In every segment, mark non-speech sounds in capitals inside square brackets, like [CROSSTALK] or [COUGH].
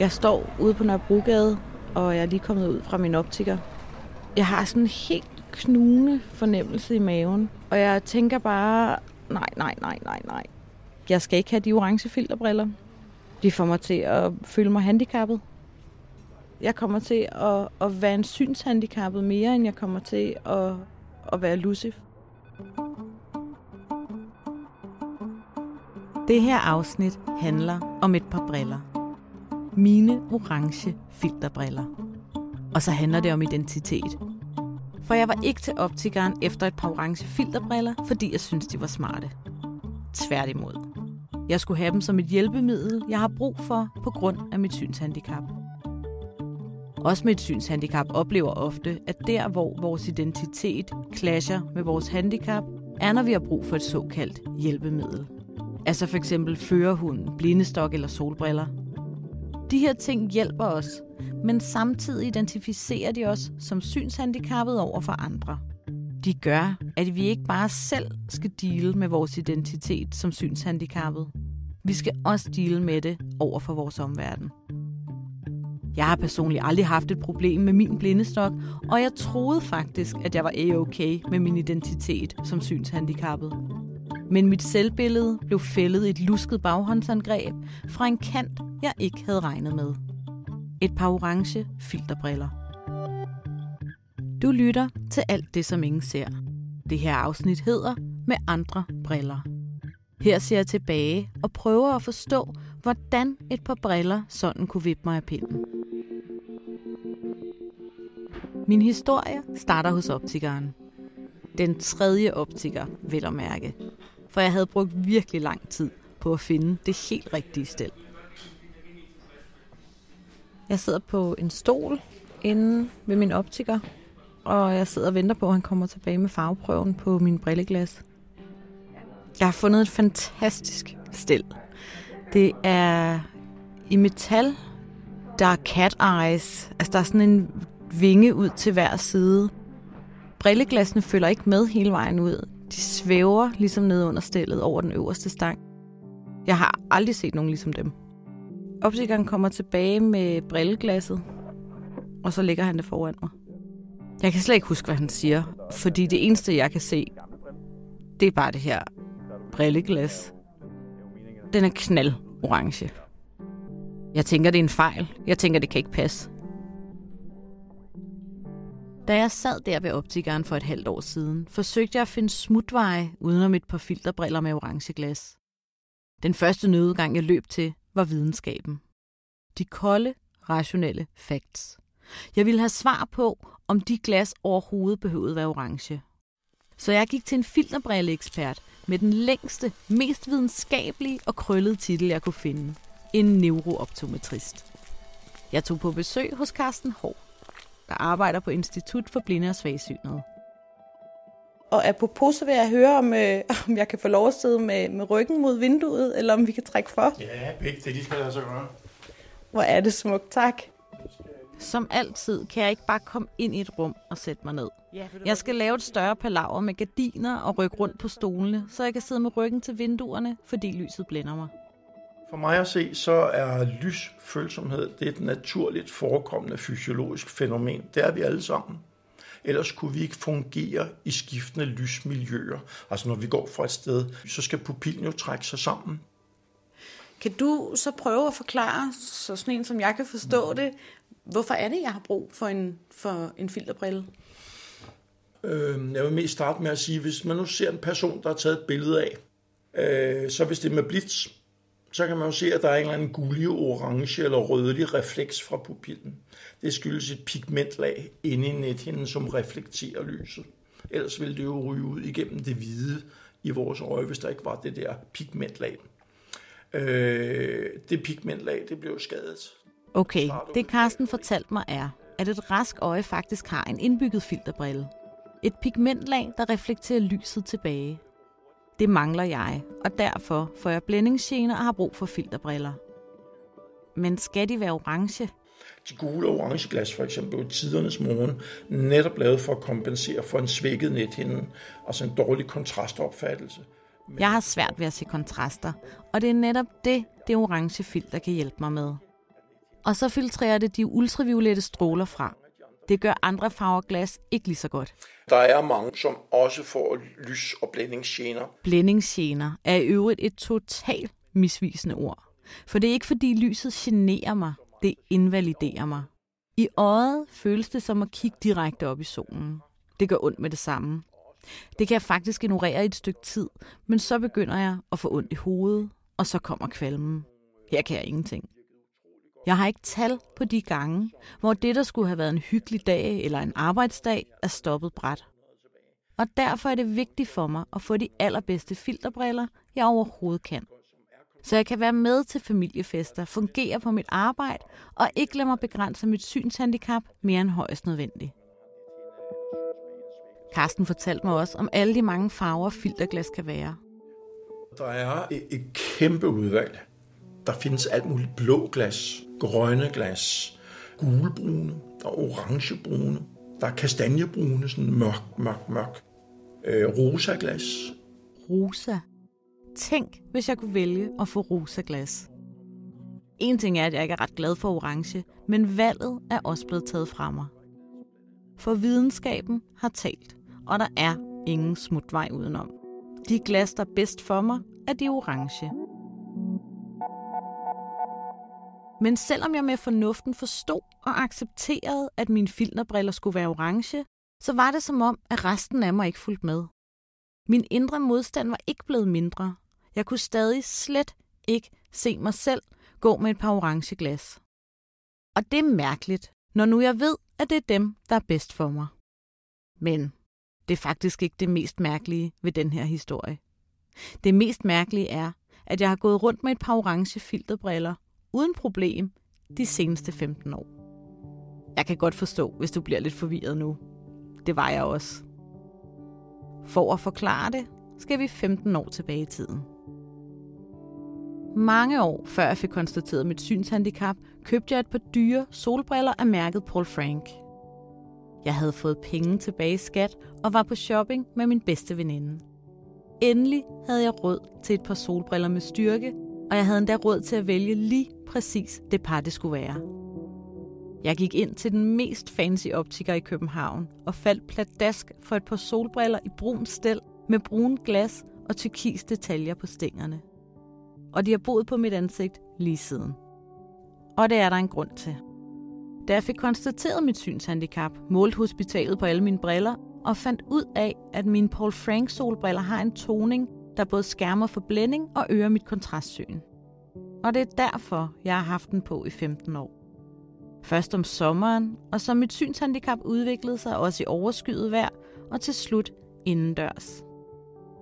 Jeg står ude på Nørrebrogade, og jeg er lige kommet ud fra min optiker. Jeg har sådan en helt knugende fornemmelse i maven, og jeg tænker bare, nej, nej, nej, nej, nej. Jeg skal ikke have de orange filterbriller. De får mig til at føle mig handicappet. Jeg kommer til at, at være en synshandicappet mere, end jeg kommer til at, at være lucif. Det her afsnit handler om et par briller. Mine orange filterbriller. Og så handler det om identitet. For jeg var ikke til optikeren efter et par orange filterbriller, fordi jeg synes de var smarte. Tværtimod. Jeg skulle have dem som et hjælpemiddel, jeg har brug for på grund af mit synshandicap. Også med et synshandicap oplever ofte, at der, hvor vores identitet clasher med vores handicap, er, når vi har brug for et såkaldt hjælpemiddel. Altså for eksempel førerhunden, blindestok eller solbriller. De her ting hjælper os, men samtidig identificerer de os som synshandicappet over for andre. De gør, at vi ikke bare selv skal dele med vores identitet som synshandicappet. Vi skal også dele med det over for vores omverden. Jeg har personligt aldrig haft et problem med min blindestok, og jeg troede faktisk, at jeg var a-okay med min identitet som synshandicappet. Men mit selvbillede blev fældet i et lusket baghåndsangreb fra en kant, jeg ikke havde regnet med. Et par orange filterbriller. Du lytter til alt det, som ingen ser. Det her afsnit hedder Med andre briller. Her ser jeg tilbage og prøver at forstå, hvordan et par briller sådan kunne vippe mig af pinden. Min historie starter hos optikeren. Den tredje optiker, vil at mærke. For jeg havde brugt virkelig lang tid på at finde det helt rigtige sted. Jeg sidder på en stol inde ved min optiker, og jeg sidder og venter på, at han kommer tilbage med farveprøven på min brilleglas. Jeg har fundet et fantastisk stil. Det er i metal. Der er cat eyes. Altså, der er sådan en vinge ud til hver side. Brilleglassene følger ikke med hele vejen ud. De svæver ligesom ned under stillet over den øverste stang. Jeg har aldrig set nogen ligesom dem. Optikeren kommer tilbage med brilleglasset, og så lægger han det foran mig. Jeg kan slet ikke huske, hvad han siger, fordi det eneste, jeg kan se, det er bare det her brilleglas. Den er knald orange. Jeg tænker, det er en fejl. Jeg tænker, det kan ikke passe. Da jeg sad der ved optikeren for et halvt år siden, forsøgte jeg at finde smutveje udenom et par filterbriller med orange glas. Den første nødgang, jeg løb til, var videnskaben. De kolde, rationelle facts. Jeg ville have svar på, om de glas overhovedet behøvede være orange. Så jeg gik til en filterbrilleekspert med den længste, mest videnskabelige og krøllede titel, jeg kunne finde. En neurooptometrist. Jeg tog på besøg hos Carsten Hård, der arbejder på Institut for Blinde og Svagsynede. Og apropos, så vil jeg høre, om, øh, [LAUGHS] om jeg kan få lov at sidde med, med ryggen mod vinduet, eller om vi kan trække for. Ja, begge det, de skal lade sig gøre. Hvor er det smukt, tak. Som altid kan jeg ikke bare komme ind i et rum og sætte mig ned. Jeg skal lave et større palaver med gardiner og rykke rundt på stolene, så jeg kan sidde med ryggen til vinduerne, fordi lyset blænder mig. For mig at se, så er lysfølsomhed det er et naturligt forekommende fysiologisk fænomen. Det er vi alle sammen. Ellers kunne vi ikke fungere i skiftende lysmiljøer. Altså når vi går fra et sted, så skal pupillen jo trække sig sammen. Kan du så prøve at forklare, så sådan en som jeg kan forstå det, hvorfor er det, jeg har brug for en, for en filterbrille? Øh, jeg vil mest starte med at sige, hvis man nu ser en person, der har taget et billede af, øh, så hvis det er med blitz, så kan man jo se, at der er en eller anden gullig, orange eller rødlig refleks fra pupillen. Det skyldes et pigmentlag inde i nethinden, som reflekterer lyset. Ellers ville det jo ryge ud igennem det hvide i vores øje, hvis der ikke var det der pigmentlag. Øh, det pigmentlag, det blev skadet. Okay, det Carsten fortalte mig er, at et rask øje faktisk har en indbygget filterbrille. Et pigmentlag, der reflekterer lyset tilbage. Det mangler jeg, og derfor får jeg blændingsgener og har brug for filterbriller. Men skal de være orange? De gule og orange glas for eksempel i tidernes morgen netop lavet for at kompensere for en svækket nethinde, altså en dårlig kontrastopfattelse. Jeg har svært ved at se kontraster, og det er netop det, det orange filter kan hjælpe mig med. Og så filtrerer det de ultraviolette stråler fra. Det gør andre farver glas ikke lige så godt. Der er mange, som også får lys- og blændingsgener. Blændingsgener er i øvrigt et totalt misvisende ord. For det er ikke fordi lyset generer mig, det invaliderer mig. I øjet føles det som at kigge direkte op i solen. Det gør ondt med det samme. Det kan jeg faktisk ignorere i et stykke tid, men så begynder jeg at få ondt i hovedet, og så kommer kvalmen. Her kan jeg ingenting. Jeg har ikke tal på de gange, hvor det, der skulle have været en hyggelig dag eller en arbejdsdag, er stoppet bræt. Og derfor er det vigtigt for mig at få de allerbedste filterbriller, jeg overhovedet kan. Så jeg kan være med til familiefester, fungere på mit arbejde og ikke lade mig begrænse mit synshandicap mere end højst nødvendigt. Karsten fortalte mig også om alle de mange farver, filterglas kan være. Der er et, et kæmpe udvalg. Der findes alt muligt blå glas, grønne glas, gulbrune og orangebrune. Der er kastanjebrune, sådan mørk, mørk, mørk. Øh, rosa glas. Rosa. Tænk, hvis jeg kunne vælge at få rosa glas. En ting er, at jeg ikke er ret glad for orange, men valget er også blevet taget fra mig. For videnskaben har talt, og der er ingen smutvej udenom. De glas, der er bedst for mig, er de orange. Men selvom jeg med fornuften forstod og accepterede, at mine filterbriller skulle være orange, så var det som om, at resten af mig ikke fulgte med. Min indre modstand var ikke blevet mindre. Jeg kunne stadig slet ikke se mig selv gå med et par orange glas. Og det er mærkeligt, når nu jeg ved, at det er dem, der er bedst for mig. Men det er faktisk ikke det mest mærkelige ved den her historie. Det mest mærkelige er, at jeg har gået rundt med et par orange filterbriller uden problem de seneste 15 år. Jeg kan godt forstå, hvis du bliver lidt forvirret nu. Det var jeg også. For at forklare det, skal vi 15 år tilbage i tiden. Mange år før jeg fik konstateret mit synshandicap, købte jeg et par dyre solbriller af mærket Paul Frank. Jeg havde fået penge tilbage i skat og var på shopping med min bedste veninde. Endelig havde jeg råd til et par solbriller med styrke, og jeg havde endda råd til at vælge lige præcis det par, det skulle være. Jeg gik ind til den mest fancy optiker i København og faldt pladask for et par solbriller i brun stel med brun glas og tyrkis detaljer på stængerne. Og de har boet på mit ansigt lige siden. Og det er der en grund til. Da jeg fik konstateret mit synshandicap, målte hospitalet på alle mine briller og fandt ud af, at mine Paul Frank solbriller har en toning, der både skærmer for blænding og øger mit kontrastsyn. Og det er derfor, jeg har haft den på i 15 år. Først om sommeren, og så mit synshandicap udviklede sig også i overskyet vejr, og til slut indendørs.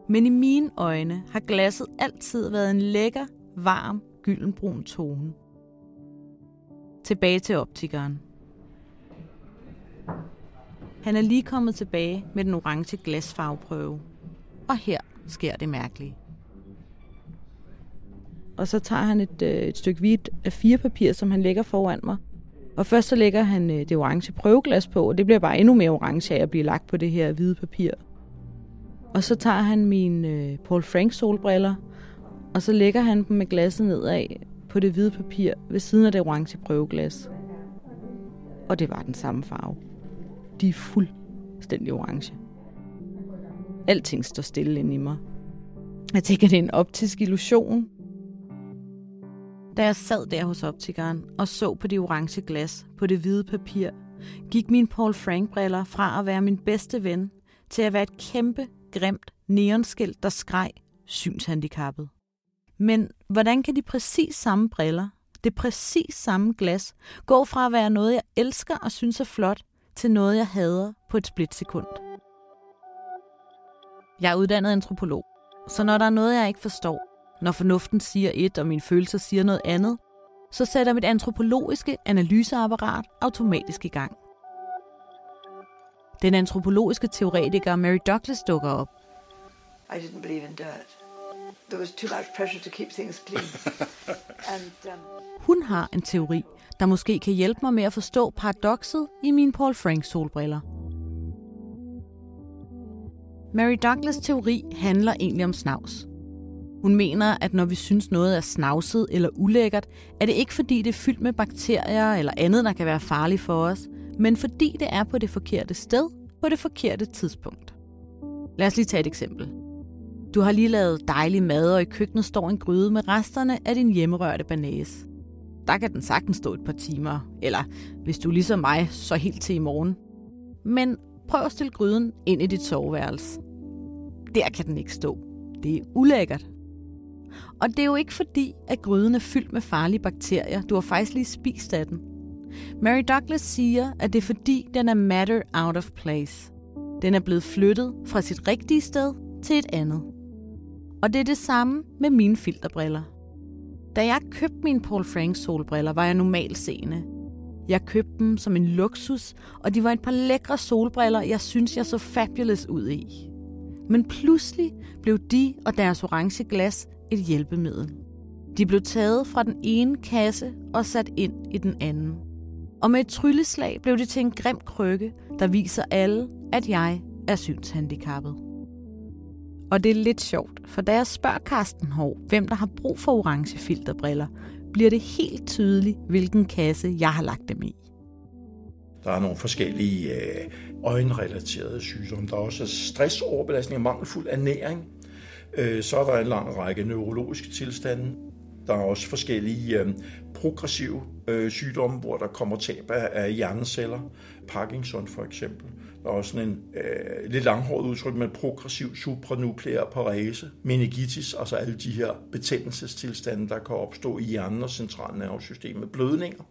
Men i mine øjne har glasset altid været en lækker, varm, gyldenbrun tone. Tilbage til optikeren. Han er lige kommet tilbage med den orange glasfarveprøve. Og her sker det mærkelige. Og så tager han et, øh, et stykke hvidt af fire papir, som han lægger foran mig. Og først så lægger han øh, det orange prøveglas på, og det bliver bare endnu mere orange af at blive lagt på det her hvide papir. Og så tager han mine øh, Paul Frank solbriller, og så lægger han dem med glasset nedad på det hvide papir ved siden af det orange prøveglas. Og det var den samme farve. De er fuldstændig orange. Alting står stille inde i mig. Jeg tænker, det er en optisk illusion. Da jeg sad der hos optikeren og så på de orange glas på det hvide papir, gik min Paul Frank-briller fra at være min bedste ven til at være et kæmpe, grimt neonskilt, der skreg synshandicappet. Men hvordan kan de præcis samme briller, det præcis samme glas, gå fra at være noget, jeg elsker og synes er flot, til noget, jeg hader på et splitsekund? Jeg er uddannet antropolog, så når der er noget, jeg ikke forstår, når fornuften siger et, og mine følelser siger noget andet, så sætter mit antropologiske analyseapparat automatisk i gang. Den antropologiske teoretiker Mary Douglas dukker op. I didn't believe in dirt. There was too much pressure to keep things clean. [LAUGHS] and um, Hun har en teori, der måske kan hjælpe mig med at forstå paradokset i mine Paul Frank solbriller. Mary Douglas teori handler egentlig om snavs. Hun mener, at når vi synes noget er snavset eller ulækkert, er det ikke fordi det er fyldt med bakterier eller andet, der kan være farligt for os, men fordi det er på det forkerte sted på det forkerte tidspunkt. Lad os lige tage et eksempel. Du har lige lavet dejlig mad, og i køkkenet står en gryde med resterne af din hjemmerørte banæs. Der kan den sagtens stå et par timer, eller hvis du er ligesom mig, så helt til i morgen. Men prøv at stille gryden ind i dit soveværelse. Der kan den ikke stå. Det er ulækkert. Og det er jo ikke fordi, at gryden er fyldt med farlige bakterier. Du har faktisk lige spist af den. Mary Douglas siger, at det er fordi, den er matter out of place. Den er blevet flyttet fra sit rigtige sted til et andet. Og det er det samme med mine filterbriller. Da jeg købte mine Paul Frank solbriller, var jeg normalt seende. Jeg købte dem som en luksus, og de var et par lækre solbriller, jeg synes, jeg så fabulous ud i. Men pludselig blev de og deres orange glas et hjælpemiddel. De blev taget fra den ene kasse og sat ind i den anden. Og med et trylleslag blev det til en grim krykke, der viser alle, at jeg er synshandicappet. Og det er lidt sjovt, for da jeg spørger Carsten Hov, hvem der har brug for orange filterbriller, bliver det helt tydeligt, hvilken kasse jeg har lagt dem i. Der er nogle forskellige øh, øjenrelaterede sygdomme. Der er også stress, overbelastning og mangelfuld ernæring. Øh, så er der en lang række neurologiske tilstande. Der er også forskellige øh, progressive øh, sygdomme, hvor der kommer tab af hjerneceller. Parkinson for eksempel. Der er også sådan en øh, lidt langhåret udtryk med progressiv supranukleær parese, meningitis, altså alle de her betændelsestilstande, der kan opstå i hjernen og centralnervesystemet, blødninger,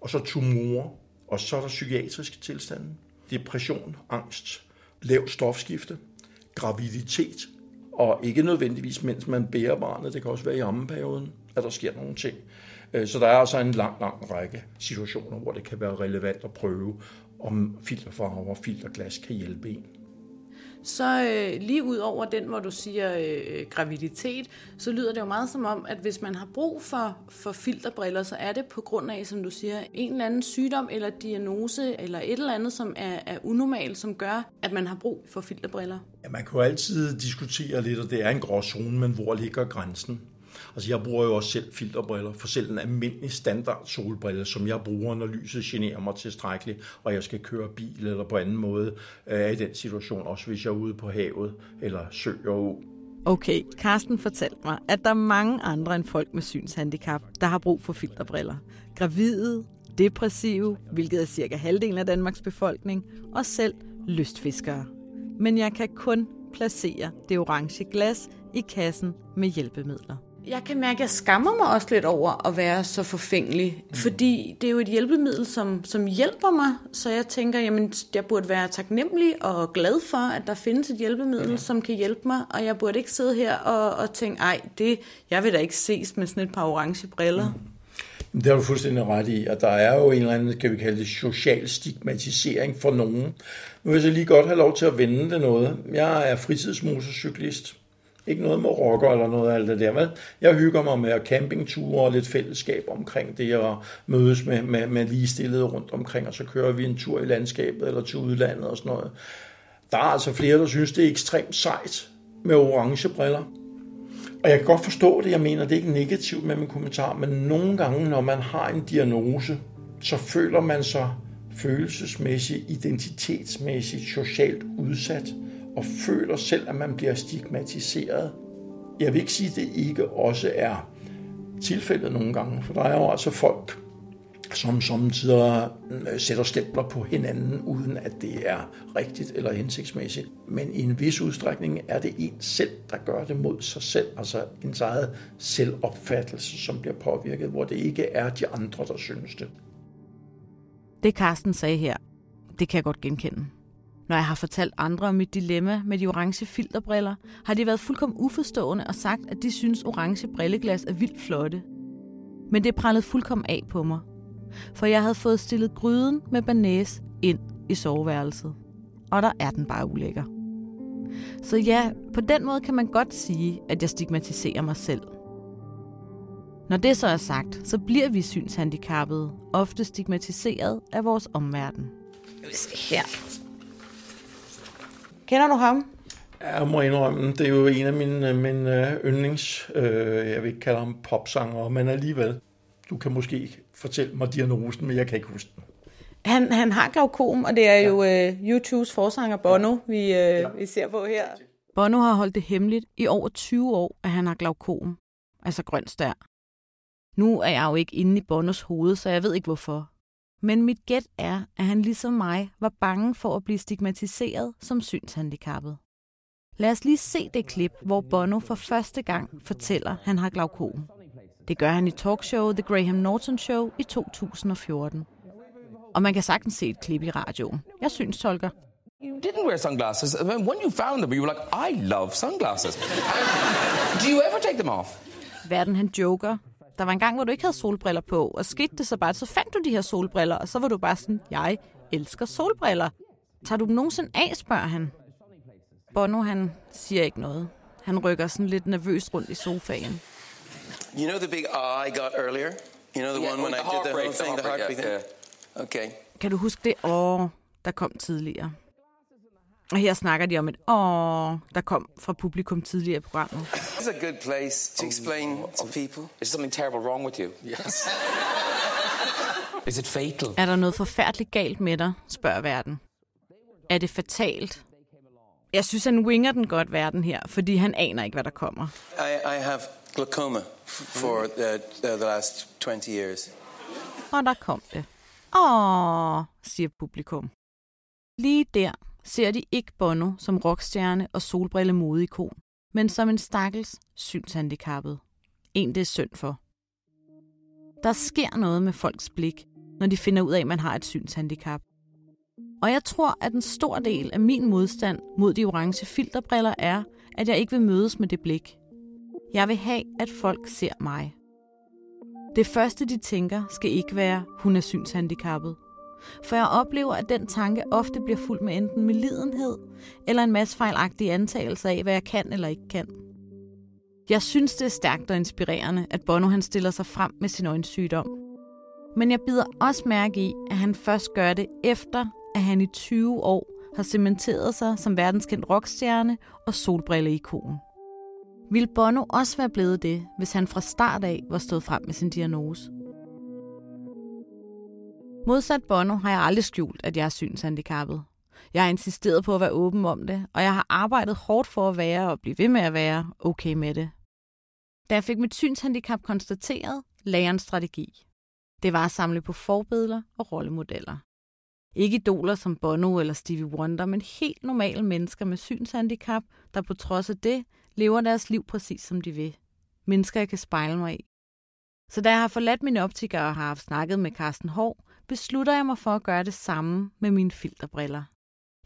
og så tumorer, og så er der psykiatriske tilstande, depression, angst, lav stofskifte, graviditet, og ikke nødvendigvis mens man bærer barnet, det kan også være i ammeperioden, at der sker nogle ting. Øh, så der er altså en lang, lang række situationer, hvor det kan være relevant at prøve, om filterfarver og filterglas kan hjælpe en. Så øh, lige ud over den, hvor du siger øh, graviditet, så lyder det jo meget som om, at hvis man har brug for, for filterbriller, så er det på grund af, som du siger, en eller anden sygdom eller diagnose eller et eller andet, som er, er unormalt, som gør, at man har brug for filterbriller. Ja, man kan jo altid diskutere lidt, og det er en gråzone, men hvor ligger grænsen? Altså jeg bruger jo også selv filterbriller, for selv en almindelig standard solbrille, som jeg bruger, når lyset generer mig tilstrækkeligt, og jeg skal køre bil eller på anden måde, øh, er i den situation, også hvis jeg er ude på havet eller søger og Okay, Karsten fortalte mig, at der er mange andre end folk med synshandicap, der har brug for filterbriller. Gravide, depressive, hvilket er cirka halvdelen af Danmarks befolkning, og selv lystfiskere. Men jeg kan kun placere det orange glas i kassen med hjælpemidler. Jeg kan mærke, at jeg skammer mig også lidt over at være så forfængelig, mm. fordi det er jo et hjælpemiddel, som, som hjælper mig, så jeg tænker, jamen, jeg burde være taknemmelig og glad for, at der findes et hjælpemiddel, mm. som kan hjælpe mig, og jeg burde ikke sidde her og, og tænke, ej, det, jeg vil da ikke ses med sådan et par orange briller. Mm. Det har du fuldstændig ret i, at der er jo en eller anden, kan vi kalde det, social stigmatisering for nogen. Nu vil jeg så lige godt have lov til at vende det noget. Jeg er fritidsmotorcyklist. Ikke noget med rocker eller noget af alt det der. Vel? Jeg hygger mig med campingture og lidt fællesskab omkring det, og mødes med, med, med ligestillede rundt omkring, og så kører vi en tur i landskabet eller til udlandet og sådan noget. Der er altså flere, der synes, det er ekstremt sejt med orange briller. Og jeg kan godt forstå det, jeg mener, det er ikke negativt med min kommentar, men nogle gange, når man har en diagnose, så føler man sig følelsesmæssigt, identitetsmæssigt, socialt udsat og føler selv, at man bliver stigmatiseret. Jeg vil ikke sige, at det ikke også er tilfældet nogle gange, for der er jo altså folk, som samtidig øh, sætter stempler på hinanden, uden at det er rigtigt eller hensigtsmæssigt. Men i en vis udstrækning er det en selv, der gør det mod sig selv, altså en eget selvopfattelse, som bliver påvirket, hvor det ikke er de andre, der synes det. Det Carsten sagde her, det kan jeg godt genkende. Når jeg har fortalt andre om mit dilemma med de orange filterbriller, har de været fuldkommen uforstående og sagt, at de synes orange brilleglas er vildt flotte. Men det prallede fuldkommen af på mig. For jeg havde fået stillet gryden med banæs ind i soveværelset. Og der er den bare ulækker. Så ja, på den måde kan man godt sige, at jeg stigmatiserer mig selv. Når det så er sagt, så bliver vi synshandicappede ofte stigmatiseret af vores omverden. Her Kender du ham? Jeg må indrømme, det er jo en af mine, mine yndlings, øh, jeg vil ikke kalde ham popsanger, men alligevel. Du kan måske fortælle mig diagnosen, men jeg kan ikke huske den. Han, han har glaukom, og det er jo øh, YouTubes forsanger Bono, vi, øh, ja. vi ser på her. Bono har holdt det hemmeligt i over 20 år, at han har glaukom, altså grøn stær. Nu er jeg jo ikke inde i Bonos hoved, så jeg ved ikke hvorfor. Men mit gæt er, at han ligesom mig var bange for at blive stigmatiseret som synshandicappet. Lad os lige se det klip, hvor Bono for første gang fortæller, at han har glaukom. Det gør han i talkshowet The Graham Norton Show i 2014. Og man kan sagtens se et klip i radioen. Jeg synes, tolker. You didn't wear sunglasses. When you found them, you were like, I love sunglasses. [LAUGHS] Do you ever take them off? Verden, han joker. Der var en gang, hvor du ikke havde solbriller på, og skete det så bare, så fandt du de her solbriller, og så var du bare sådan, jeg elsker solbriller. Tager du dem nogensinde af, spørger han. Bono, han siger ikke noget. Han rykker sådan lidt nervøst rundt i sofaen. You know the big ah I got earlier? You know the yeah, one when I did the whole thing, the heartbeat thing? Yeah. Okay. Kan du huske det åh, der kom tidligere? Og her snakker de om et åh, der kom fra publikum tidligere i programmet. It's a good place to explain to people. Is something terrible wrong with you? Yes. Is it fatal? Er der noget forfærdeligt galt med dig, spørger verden. Er det fatalt? Jeg synes, han winger den godt, verden her, fordi han aner ikke, hvad der kommer. I, I have glaucoma for the, the last 20 years. Og der kom det. Åh, siger publikum. Lige der ser de ikke Bono som rockstjerne og solbrille modeikon, men som en stakkels synshandicappet. En det er synd for. Der sker noget med folks blik, når de finder ud af, at man har et synshandicap. Og jeg tror, at en stor del af min modstand mod de orange filterbriller er, at jeg ikke vil mødes med det blik. Jeg vil have, at folk ser mig. Det første, de tænker, skal ikke være, hun er synshandicappet. For jeg oplever, at den tanke ofte bliver fuld med enten medlidenhed eller en masse fejlagtige antagelser af, hvad jeg kan eller ikke kan. Jeg synes, det er stærkt og inspirerende, at Bono han stiller sig frem med sin øjensygdom. Men jeg bider også mærke i, at han først gør det efter, at han i 20 år har cementeret sig som verdenskendt rockstjerne og solbrilleikon. Vil Bono også være blevet det, hvis han fra start af var stået frem med sin diagnose? Modsat Bono har jeg aldrig skjult, at jeg er synshandicappet. Jeg har insisteret på at være åben om det, og jeg har arbejdet hårdt for at være og blive ved med at være okay med det. Da jeg fik mit synshandicap konstateret, lagde jeg en strategi. Det var at samle på forbilleder og rollemodeller. Ikke idoler som Bono eller Stevie Wonder, men helt normale mennesker med synshandicap, der på trods af det lever deres liv præcis som de vil. Mennesker, jeg kan spejle mig i. Så da jeg har forladt mine optikere og har haft snakket med Carsten Hård, beslutter jeg mig for at gøre det samme med mine filterbriller.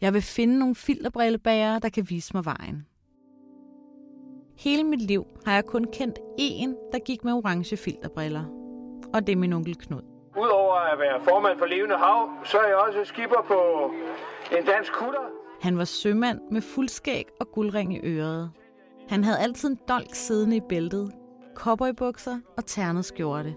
Jeg vil finde nogle filterbrillebærere, der kan vise mig vejen. Hele mit liv har jeg kun kendt én, der gik med orange filterbriller. Og det er min onkel Knud. Udover at være formand for Levende Hav, så er jeg også skipper på en dansk kutter. Han var sømand med fuldskæg og guldring i øret. Han havde altid en dolk siddende i bæltet, cowboybukser og ternet skjorte.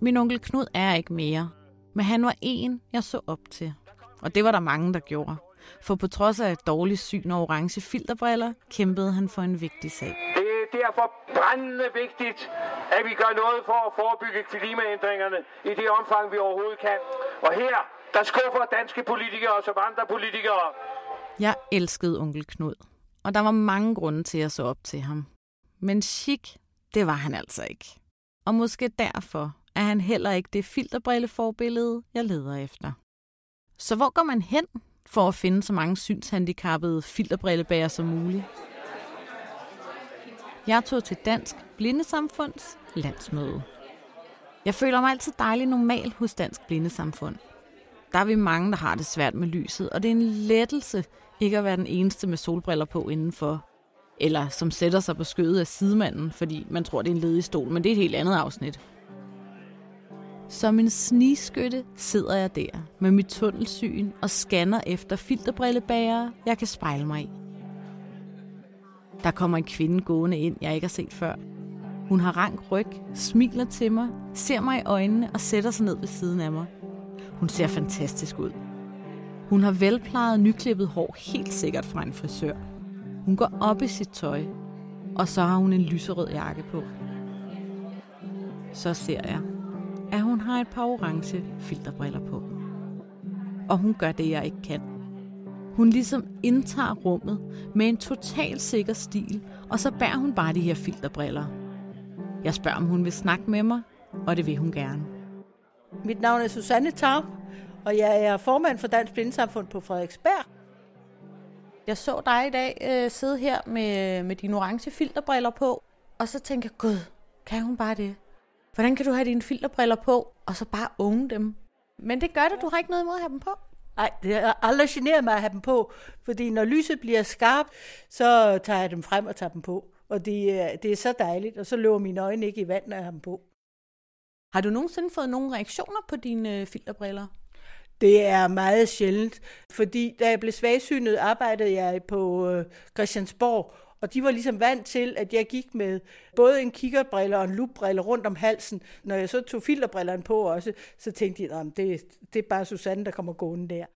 Min onkel Knud er ikke mere, men han var en, jeg så op til. Og det var der mange, der gjorde. For på trods af et dårligt syn og orange filterbriller, kæmpede han for en vigtig sag. Det er derfor brændende vigtigt, at vi gør noget for at forebygge klimaændringerne i det omfang, vi overhovedet kan. Og her, der skuffer danske politikere som andre politikere. Jeg elskede onkel Knud, og der var mange grunde til at så op til ham. Men chic, det var han altså ikke. Og måske derfor er han heller ikke det filterbrilleforbillede, jeg leder efter. Så hvor går man hen for at finde så mange synshandicappede filterbrillebærer som muligt? Jeg tog til Dansk Blindesamfunds landsmøde. Jeg føler mig altid dejlig normal hos Dansk Blindesamfund. Der er vi mange, der har det svært med lyset, og det er en lettelse ikke at være den eneste med solbriller på indenfor. Eller som sætter sig på skødet af sidemanden, fordi man tror, det er en ledig stol, men det er et helt andet afsnit. Som en snigskytte sidder jeg der med mit tunnelsyn og scanner efter filterbrillebærere, jeg kan spejle mig i. Der kommer en kvinde gående ind, jeg ikke har set før. Hun har rank ryg, smiler til mig, ser mig i øjnene og sætter sig ned ved siden af mig. Hun ser fantastisk ud. Hun har velplejet nyklippet hår helt sikkert fra en frisør. Hun går op i sit tøj, og så har hun en lyserød jakke på. Så ser jeg, at hun har et par orange filterbriller på. Og hun gør det, jeg ikke kan. Hun ligesom indtager rummet med en total sikker stil, og så bærer hun bare de her filterbriller. Jeg spørger, om hun vil snakke med mig, og det vil hun gerne. Mit navn er Susanne Taub, og jeg er formand for Dansk Blindesamfund på Frederiksberg. Jeg så dig i dag øh, sidde her med, med dine orange filterbriller på, og så tænker jeg, gud, kan hun bare det? Hvordan kan du have dine filterbriller på, og så bare unge dem? Men det gør det, du har ikke noget imod at have dem på. Nej, det har aldrig generet mig at have dem på, fordi når lyset bliver skarpt, så tager jeg dem frem og tager dem på. Og det, er- det er så dejligt, og så løber mine øjne ikke i vand, når jeg har dem på. Har du nogensinde fået nogle reaktioner på dine øh, filterbriller? Det er meget sjældent, fordi da jeg blev svagsynet, arbejdede jeg på øh, Christiansborg, og de var ligesom vant til, at jeg gik med både en kikkertbrille og en lupbrille rundt om halsen. Når jeg så tog filterbrillerne på også, så tænkte de, at det, det er bare Susanne, der kommer gående der.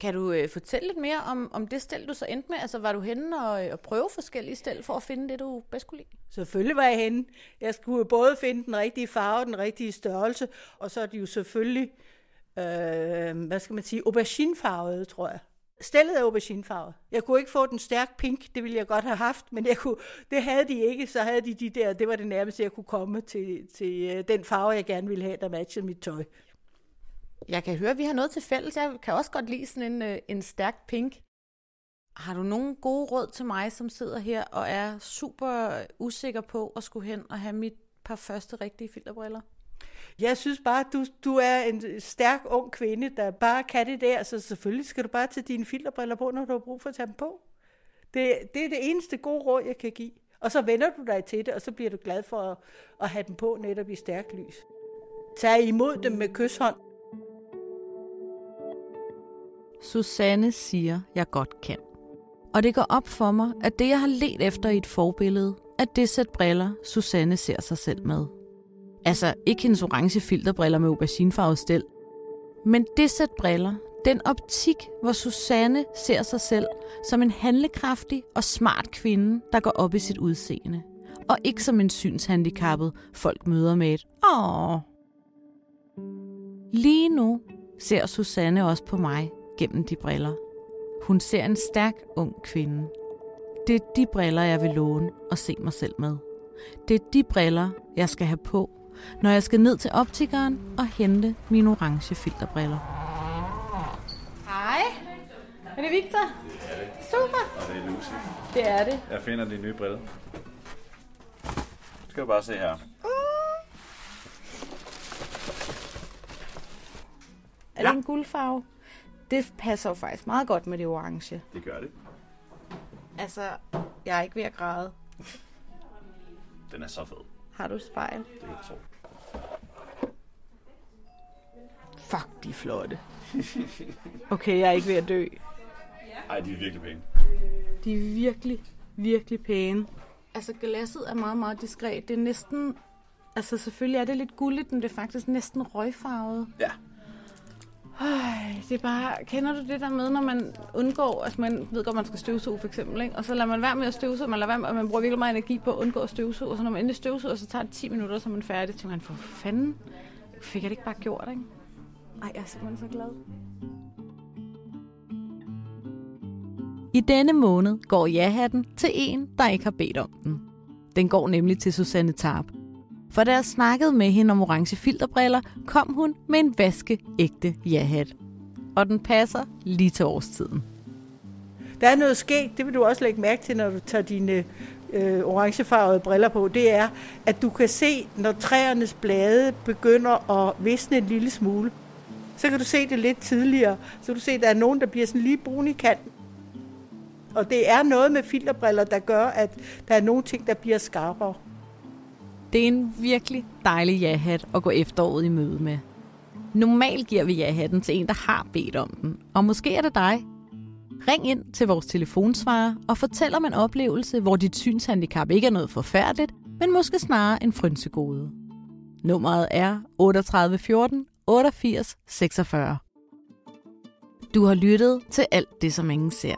Kan du øh, fortælle lidt mere om, om det stel, du så endte med? Altså, var du henne og, og prøve forskellige stel for at finde det, du bedst kunne lide? Selvfølgelig var jeg henne. Jeg skulle både finde den rigtige farve, den rigtige størrelse, og så er de jo selvfølgelig, øh, hvad skal man sige, auberginefarvede, tror jeg. Stellet er auberginefarvet. Jeg kunne ikke få den stærk pink, det ville jeg godt have haft, men jeg kunne, det havde de ikke, så havde de de der, det var det nærmeste, jeg kunne komme til, til øh, den farve, jeg gerne ville have, der matchede mit tøj. Jeg kan høre, at vi har noget til fælles. Jeg kan også godt lide sådan en, øh, en stærk pink. Har du nogle gode råd til mig, som sidder her og er super øh, usikker på at skulle hen og have mit par første rigtige filterbriller? Jeg synes bare, du, du er en stærk ung kvinde, der bare kan det der, så selvfølgelig skal du bare tage dine filterbriller på, når du har brug for at tage dem på. Det, det er det eneste gode råd, jeg kan give. Og så vender du dig til det, og så bliver du glad for at, at have dem på netop i stærkt lys. Tag imod dem med kysshånd. Susanne siger, jeg godt kan. Og det går op for mig, at det, jeg har let efter i et forbillede, er det sæt briller, Susanne ser sig selv med. Altså ikke hendes orange filterbriller med auberginefarvet stel, men det sæt briller, den optik, hvor Susanne ser sig selv som en handlekraftig og smart kvinde, der går op i sit udseende. Og ikke som en synshandicappet, folk møder med et åh. Lige nu ser Susanne også på mig gennem de briller. Hun ser en stærk ung kvinde. Det er de briller, jeg vil låne og se mig selv med. Det er de briller, jeg skal have på, når jeg skal ned til optikeren og hente mine orange filterbriller. Hej, er det Victor? Super, Og det er Lucy. det er det. Jeg finder de nye briller. Skal du bare se her. Er det en guldfarve? Det passer jo faktisk meget godt med det orange. Det gør det. Altså, jeg er ikke ved at græde. Den er så fed. Har du et spejl? Det kan jeg tro. Fuck, de er flotte. Okay, jeg er ikke ved at dø. Ej, de er virkelig pæne. De er virkelig, virkelig pæne. Altså, glasset er meget, meget diskret. Det er næsten... Altså, selvfølgelig er det lidt gulligt, men det er faktisk næsten røgfarvet. Ja. Ej, det er bare... Kender du det der med, når man undgår... Altså, man ved godt, man skal støvsuge, for eksempel, ikke? Og så lader man være med at støvsuge, man lader være med, og man bruger virkelig meget energi på at undgå at støvsuge, og så når man endelig støvsuger, så tager det 10 minutter, så er man færdig. Så tænker man, for fanden, fik jeg det ikke bare gjort, ikke? Ej, jeg er simpelthen så glad. I denne måned går ja-hatten til en, der ikke har bedt om den. Den går nemlig til Susanne Tarp. For da jeg snakkede med hende om orange filterbriller, kom hun med en vaskeægte ja-hat. Og den passer lige til årstiden. Der er noget skægt, det vil du også lægge mærke til, når du tager dine øh, orangefarvede briller på. Det er, at du kan se, når træernes blade begynder at visne en lille smule. Så kan du se det lidt tidligere. Så kan du se, at der er nogen, der bliver sådan lige brun i kanten. Og det er noget med filterbriller, der gør, at der er nogle ting, der bliver skarpere. Det er en virkelig dejlig ja-hat at gå efteråret i møde med. Normalt giver vi ja-hatten til en, der har bedt om den. Og måske er det dig. Ring ind til vores telefonsvarer og fortæl om en oplevelse, hvor dit synshandicap ikke er noget forfærdeligt, men måske snarere en frynsegode. Nummeret er 3814 88 46. Du har lyttet til alt det, som ingen ser.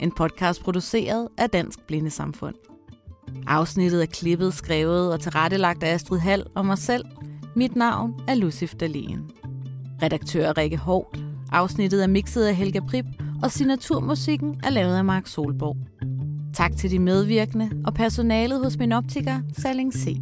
en podcast produceret af Dansk Blindesamfund. Afsnittet er klippet, skrevet og tilrettelagt af Astrid Hall og mig selv. Mit navn er Lucif Dalen. Redaktør Rikke Holt. Afsnittet er mixet af Helga Prip, og signaturmusikken er lavet af Mark Solborg. Tak til de medvirkende og personalet hos min optiker, Salling C.